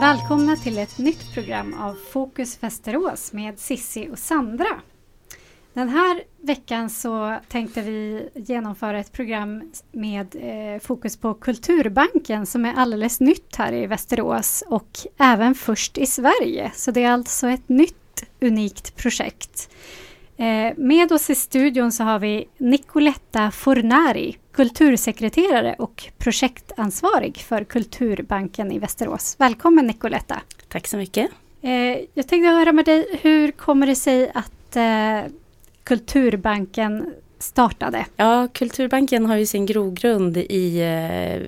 Välkomna till ett nytt program av Fokus Västerås med Sissi och Sandra. Den här veckan så tänkte vi genomföra ett program med eh, fokus på Kulturbanken som är alldeles nytt här i Västerås och även först i Sverige. Så det är alltså ett nytt unikt projekt. Eh, med oss i studion så har vi Nicoletta Fornari, kultursekreterare och projektansvarig för Kulturbanken i Västerås. Välkommen Nicoletta! Tack så mycket! Eh, jag tänkte höra med dig, hur kommer det sig att eh, Kulturbanken startade? Ja, Kulturbanken har ju sin grogrund i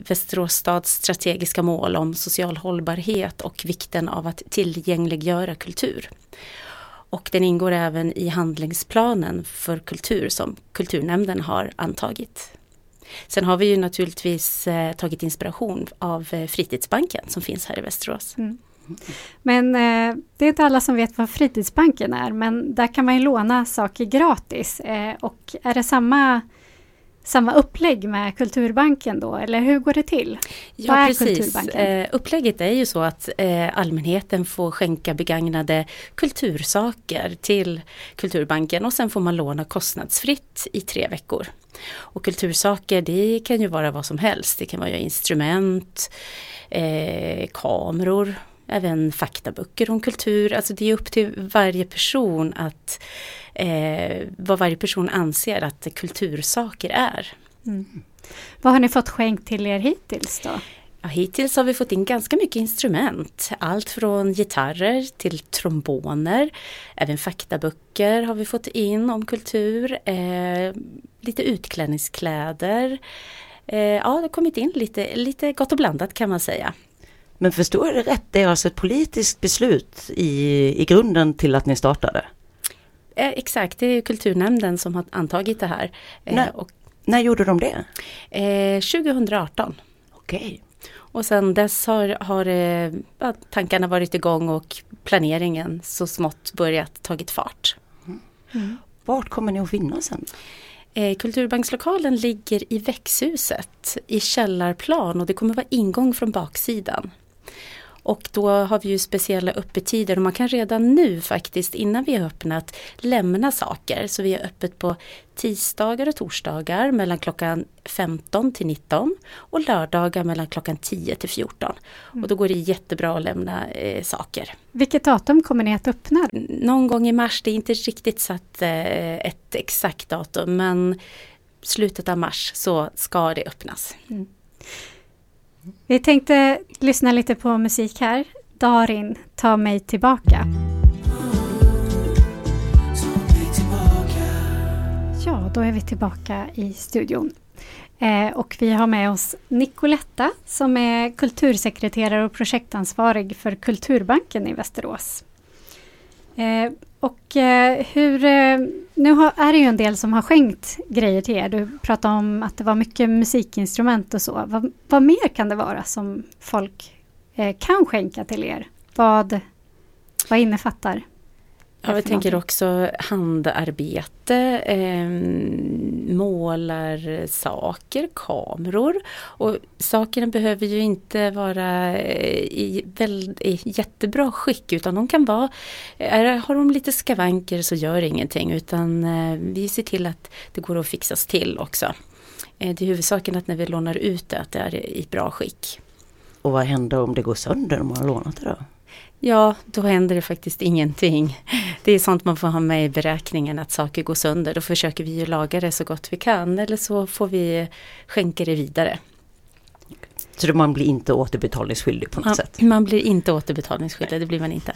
Västerås stads strategiska mål om social hållbarhet och vikten av att tillgängliggöra kultur. Och den ingår även i handlingsplanen för kultur som kulturnämnden har antagit. Sen har vi ju naturligtvis eh, tagit inspiration av eh, Fritidsbanken som finns här i Västerås. Mm. Men eh, det är inte alla som vet vad Fritidsbanken är, men där kan man ju låna saker gratis. Eh, och är det samma samma upplägg med Kulturbanken då, eller hur går det till? Ja, Vad precis. Kulturbanken? Eh, upplägget är ju så att eh, allmänheten får skänka begagnade kultursaker till Kulturbanken och sen får man låna kostnadsfritt i tre veckor. Och kultursaker det kan ju vara vad som helst, det kan vara instrument, eh, kameror, även faktaböcker om kultur. Alltså det är upp till varje person att eh, vad varje person anser att kultursaker är. Mm. Vad har ni fått skänkt till er hittills då? Ja, hittills har vi fått in ganska mycket instrument. Allt från gitarrer till tromboner. Även faktaböcker har vi fått in om kultur. Eh, lite utklädningskläder. Eh, ja, det har kommit in lite, lite gott och blandat kan man säga. Men förstår jag det rätt, det är alltså ett politiskt beslut i, i grunden till att ni startade? Eh, exakt, det är kulturnämnden som har antagit det här. Eh, när, och, när gjorde de det? Eh, 2018. Okej. Och sen dess har, har eh, tankarna varit igång och planeringen så smått börjat tagit fart. Mm. Mm. Vart kommer ni att finnas sen? Eh, Kulturbankslokalen ligger i växthuset i källarplan och det kommer vara ingång från baksidan. Och då har vi ju speciella öppettider och man kan redan nu faktiskt innan vi har öppnat lämna saker. Så vi är öppet på tisdagar och torsdagar mellan klockan 15 till 19 och lördagar mellan klockan 10 till 14. Mm. Och då går det jättebra att lämna eh, saker. Vilket datum kommer ni att öppna? Någon gång i mars, det är inte riktigt satt eh, ett exakt datum men slutet av mars så ska det öppnas. Mm. Vi tänkte lyssna lite på musik här. Darin, ta mig tillbaka. Ja, då är vi tillbaka i studion. Eh, och vi har med oss Nicoletta som är kultursekreterare och projektansvarig för Kulturbanken i Västerås. Eh, och eh, hur, eh, nu har, är det ju en del som har skänkt grejer till er. Du pratade om att det var mycket musikinstrument och så. Vad, vad mer kan det vara som folk eh, kan skänka till er? Vad, vad innefattar Ja, jag tänker också handarbete, eh, målarsaker, kameror. Och sakerna behöver ju inte vara eh, i, väl, i jättebra skick utan de kan vara, är, har de lite skavanker så gör ingenting utan eh, vi ser till att det går att fixas till också. Eh, det är huvudsaken att när vi lånar ut det att det är i bra skick. Och vad händer om det går sönder om man har lånat det då? Ja, då händer det faktiskt ingenting. Det är sånt man får ha med i beräkningen att saker går sönder. Då försöker vi ju laga det så gott vi kan eller så får vi skänka det vidare. Så man blir inte återbetalningsskyldig på något man, sätt? Man blir inte återbetalningsskyldig, det blir man inte.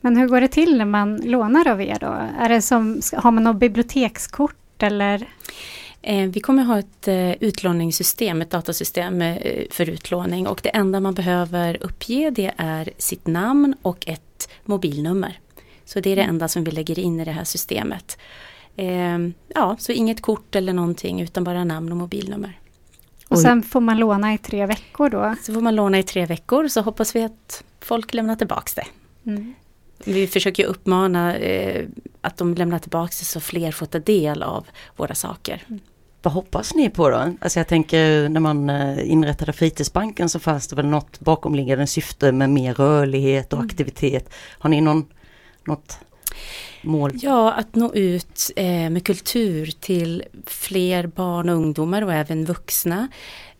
Men hur går det till när man lånar av er då? Är det som, har man något bibliotekskort eller? Eh, vi kommer ha ett eh, utlåningssystem, ett datasystem eh, för utlåning och det enda man behöver uppge det är sitt namn och ett mobilnummer. Så det är det mm. enda som vi lägger in i det här systemet. Ja, så inget kort eller någonting utan bara namn och mobilnummer. Och sen får man låna i tre veckor då? Så får man låna i tre veckor så hoppas vi att folk lämnar tillbaks det. Mm. Vi försöker uppmana eh, att de lämnar tillbaks det så fler får ta del av våra saker. Mm. Vad hoppas ni på då? Alltså jag tänker när man eh, inrättade fritidsbanken så fanns det väl något bakomliggande syfte med mer rörlighet och mm. aktivitet. Har ni någon, något mål? Ja, att nå ut eh, med kultur till fler barn och ungdomar och även vuxna.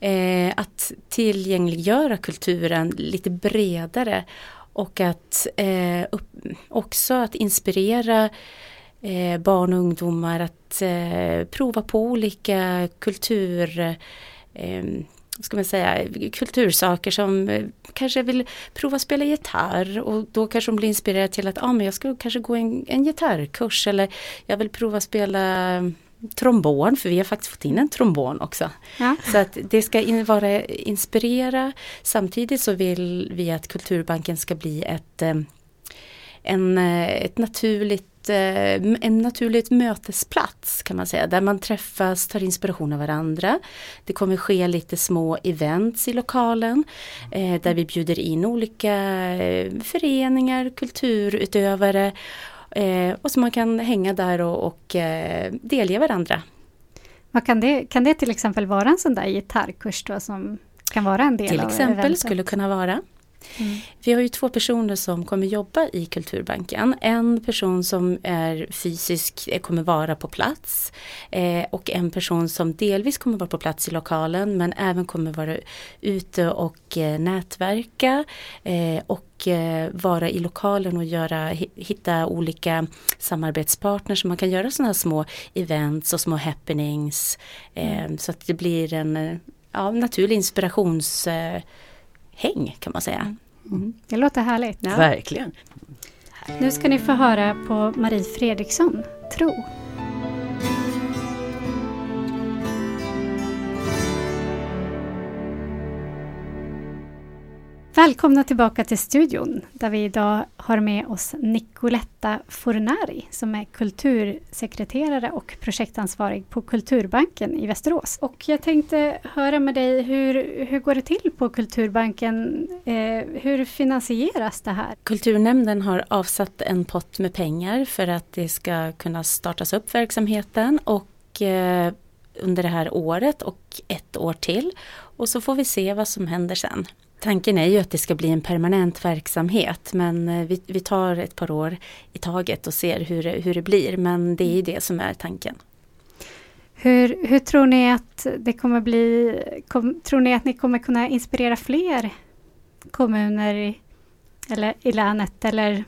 Eh, att tillgängliggöra kulturen lite bredare och att eh, upp, också att inspirera eh, barn och ungdomar att eh, prova på olika kultur eh, ska man säga, kultursaker som eh, kanske vill prova spela gitarr och då kanske de blir inspirerade till att ah, men jag ska kanske gå en, en gitarrkurs eller jag vill prova spela trombon, för vi har faktiskt fått in en trombon också. Ja. Så att det ska in, vara inspirera. Samtidigt så vill vi att Kulturbanken ska bli ett, eh, en, eh, ett naturligt eh, en naturligt mötesplats kan man säga, där man träffas, tar inspiration av varandra. Det kommer ske lite små events i lokalen där vi bjuder in olika föreningar, kulturutövare Eh, och så man kan hänga där och, och eh, delge varandra. Vad kan, det, kan det till exempel vara en sån där gitarrkurs då som kan vara en del till av Till exempel skulle kunna vara. Mm. Vi har ju två personer som kommer jobba i Kulturbanken. En person som är fysisk eh, kommer vara på plats eh, och en person som delvis kommer vara på plats i lokalen men även kommer vara ute och eh, nätverka eh, och eh, vara i lokalen och göra, hitta olika samarbetspartners så man kan göra sådana här små events och små happenings eh, mm. så att det blir en ja, naturlig inspirationshäng kan man säga. Mm. Det låter härligt. Ja. Verkligen. Nu ska ni få höra på Marie Fredriksson, Tro. Välkomna tillbaka till studion där vi idag har med oss Nicoletta Fornari som är kultursekreterare och projektansvarig på Kulturbanken i Västerås. Och jag tänkte höra med dig, hur, hur går det till på Kulturbanken? Eh, hur finansieras det här? Kulturnämnden har avsatt en pott med pengar för att det ska kunna startas upp verksamheten och eh, under det här året och ett år till. Och så får vi se vad som händer sen. Tanken är ju att det ska bli en permanent verksamhet men eh, vi, vi tar ett par år i taget och ser hur det, hur det blir men det är det som är tanken. Hur, hur tror ni att det kommer bli? Kom, tror ni att ni kommer kunna inspirera fler kommuner i, eller i länet eller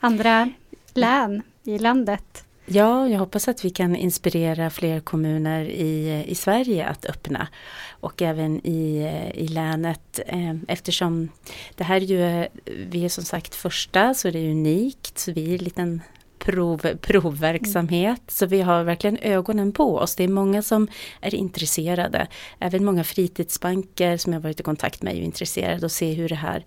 andra län i landet? Ja, jag hoppas att vi kan inspirera fler kommuner i, i Sverige att öppna och även i, i länet eh, eftersom det här är ju, eh, vi är som sagt första så det är unikt så vi är en liten prov, provverksamhet. Så vi har verkligen ögonen på oss. Det är många som är intresserade. Även många fritidsbanker som jag varit i kontakt med är intresserade och se hur det här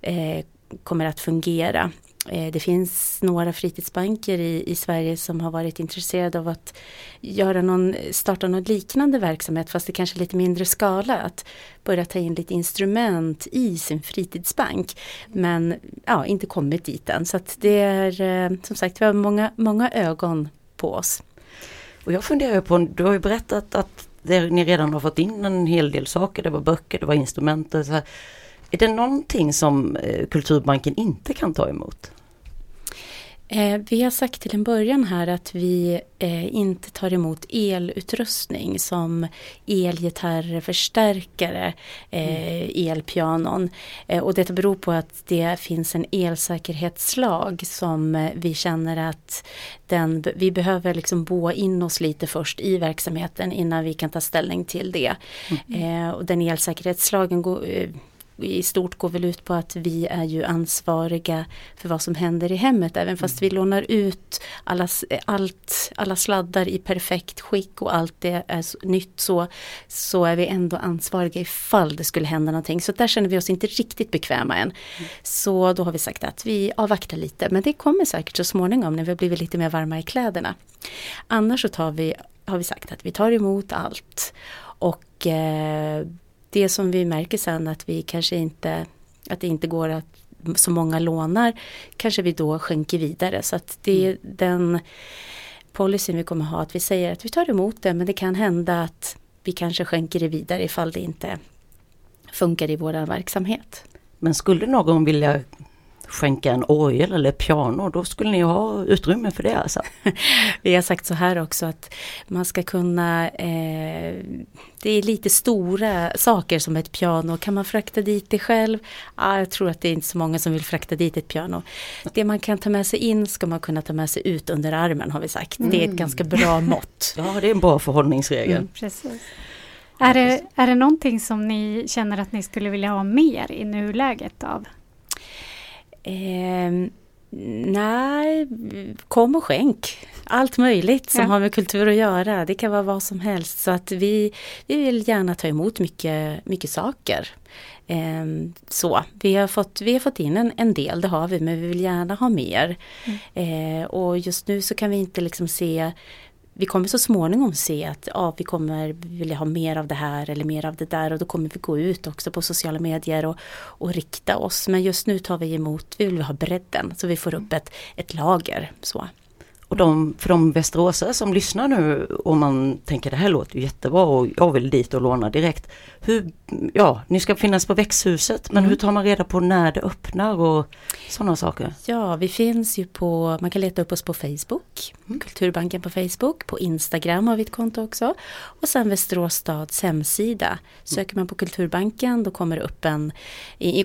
eh, kommer att fungera. Eh, det finns några fritidsbanker i, i Sverige som har varit intresserade av att göra någon, starta någon liknande verksamhet fast det kanske är lite mindre skala. Att börja ta in lite instrument i sin fritidsbank. Men ja, inte kommit dit än. Så att det är eh, som sagt, vi har många, många ögon på oss. Och jag funderar på, du har ju berättat att det, ni redan har fått in en hel del saker. Det var böcker, det var instrument. Så här. Är det någonting som eh, Kulturbanken inte kan ta emot? Eh, vi har sagt till en början här att vi eh, inte tar emot elutrustning som elgitarrer, förstärkare, mm. elpianon. Och detta beror på att det finns en elsäkerhetslag som vi känner att den, vi behöver liksom boa in oss lite först i verksamheten innan vi kan ta ställning till det. Mm. Och den elsäkerhetslagen går i stort går väl ut på att vi är ju ansvariga för vad som händer i hemmet. Även fast vi lånar ut alla, allt, alla sladdar i perfekt skick och allt det är nytt så, så är vi ändå ansvariga ifall det skulle hända någonting. Så där känner vi oss inte riktigt bekväma än. Mm. Så då har vi sagt att vi avvaktar lite men det kommer säkert så småningom när vi har blivit lite mer varma i kläderna. Annars så tar vi, har vi sagt att vi tar emot allt. Och eh, det som vi märker sen att vi kanske inte, att det inte går att så många lånar, kanske vi då skänker vidare. Så att det är mm. den policyn vi kommer ha att vi säger att vi tar emot det men det kan hända att vi kanske skänker det vidare ifall det inte funkar i vår verksamhet. Men skulle någon vilja skänka en orgel eller piano, då skulle ni ha utrymme för det alltså? Vi har sagt så här också att man ska kunna, eh, det är lite stora saker som ett piano, kan man frakta dit det själv? Ah, jag tror att det är inte så många som vill frakta dit ett piano. Det man kan ta med sig in ska man kunna ta med sig ut under armen har vi sagt. Mm. Det är ett mm. ganska bra mått. Ja, det är en bra förhållningsregel. Mm, precis. Är det, är det någonting som ni känner att ni skulle vilja ha mer i nuläget av? Eh, nej, kom och skänk. Allt möjligt som ja. har med kultur att göra. Det kan vara vad som helst. Så att vi, vi vill gärna ta emot mycket, mycket saker. Eh, så, vi har, fått, vi har fått in en, en del, det har vi, men vi vill gärna ha mer. Mm. Eh, och just nu så kan vi inte liksom se vi kommer så småningom se att ja, vi kommer vilja ha mer av det här eller mer av det där och då kommer vi gå ut också på sociala medier och, och rikta oss. Men just nu tar vi emot, vi vill ha bredden så vi får upp ett, ett lager. Så. Och de, för de västeråsare som lyssnar nu och man tänker det här låter ju jättebra och jag vill dit och låna direkt. Hur, ja, ni ska finnas på växthuset men mm. hur tar man reda på när det öppnar och sådana saker? Ja, vi finns ju på, man kan leta upp oss på Facebook, mm. Kulturbanken på Facebook, på Instagram har vi ett konto också. Och sen Västerås stads hemsida. Söker man på Kulturbanken då kommer det upp, en,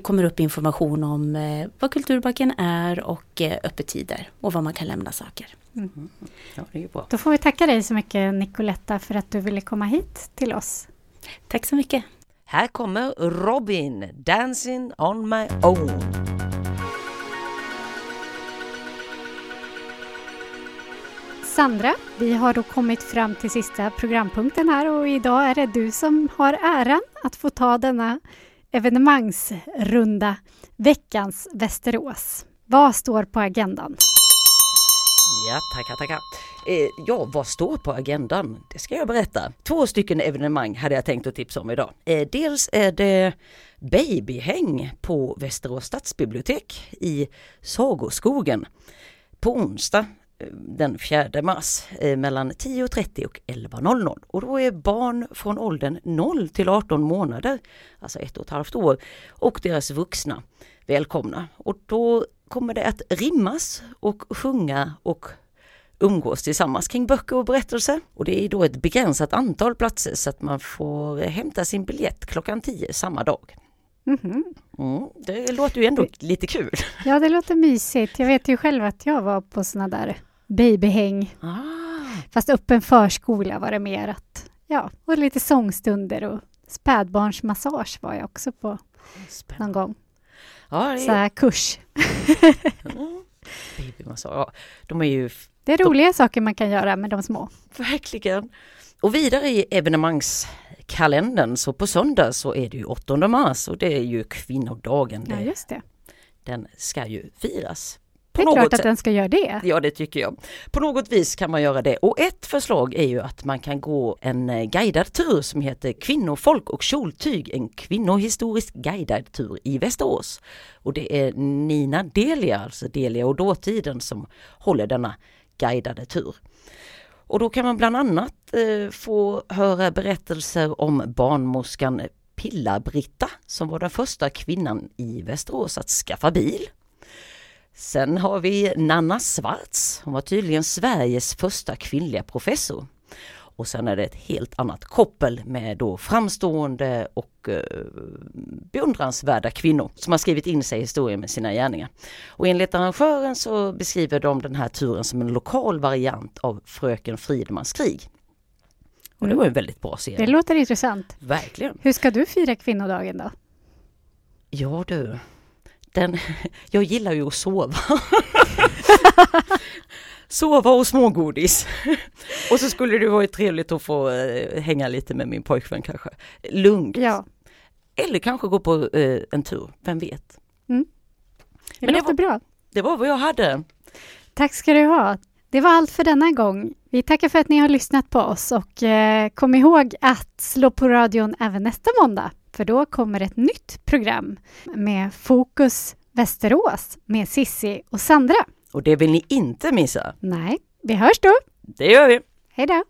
kommer upp information om eh, vad Kulturbanken är och eh, öppettider och var man kan lämna saker. Mm. Ja, det är bra. Då får vi tacka dig så mycket Nicoletta för att du ville komma hit till oss. Tack så mycket. Här kommer Robin, Dancing on my own. Sandra, vi har då kommit fram till sista programpunkten här och idag är det du som har äran att få ta denna evenemangsrunda Veckans Västerås. Vad står på agendan? Ja, tackar, tackar. Eh, ja, vad står på agendan? Det ska jag berätta. Två stycken evenemang hade jag tänkt att tipsa om idag. Eh, dels är det babyhäng på Västerås stadsbibliotek i Sagoskogen på onsdag eh, den 4 mars eh, mellan 10.30 och 11.00 och då är barn från åldern 0 till 18 månader, alltså ett och ett halvt år, och deras vuxna välkomna. Och då kommer det att rimmas och sjunga och umgås tillsammans kring böcker och berättelser. Och det är då ett begränsat antal platser så att man får hämta sin biljett klockan 10 samma dag. Mm-hmm. Mm, det låter ju ändå lite kul. Ja, det låter mysigt. Jag vet ju själv att jag var på såna där babyhäng. Ah. Fast öppen förskola var det mer att, ja, och lite sångstunder och spädbarnsmassage var jag också på Spännande. någon gång. Ja, det är... Så här kurs. mm. Babymassage, ja, de är ju... Det är roliga de... saker man kan göra med de små. Verkligen. Och vidare i evenemangskalendern så på söndag så är det ju 8 mars och det är ju kvinnodagen. Ja, just det. Den ska ju firas det är klart att den ska göra det. Ja, det tycker jag. På något vis kan man göra det. Och ett förslag är ju att man kan gå en eh, guidad tur som heter Kvinnofolk och kjoltyg, en kvinnohistorisk guidad tur i Västerås. Och det är Nina Delia, alltså Delia och dåtiden, som håller denna guidade tur. Och då kan man bland annat eh, få höra berättelser om barnmorskan Pilla-Britta som var den första kvinnan i Västerås att skaffa bil. Sen har vi Nanna Svarts. Hon var tydligen Sveriges första kvinnliga professor. Och sen är det ett helt annat koppel med då framstående och eh, beundransvärda kvinnor som har skrivit in sig i historien med sina gärningar. Och enligt arrangören så beskriver de den här turen som en lokal variant av Fröken Fridmans krig. Och det var en väldigt bra serie. Det låter intressant. Verkligen. Hur ska du fira kvinnodagen då? Ja du, den, jag gillar ju att sova. sova och smågodis. och så skulle det varit trevligt att få eh, hänga lite med min pojkvän kanske. Lugnt. Ja. Eller kanske gå på eh, en tur, vem vet. Mm. Det Men det var, bra. Det var vad jag hade. Tack ska du ha. Det var allt för denna gång. Vi tackar för att ni har lyssnat på oss och eh, kom ihåg att slå på radion även nästa måndag för då kommer ett nytt program med Fokus Västerås med Sissi och Sandra. Och det vill ni inte missa. Nej, vi hörs då. Det gör vi. Hej då!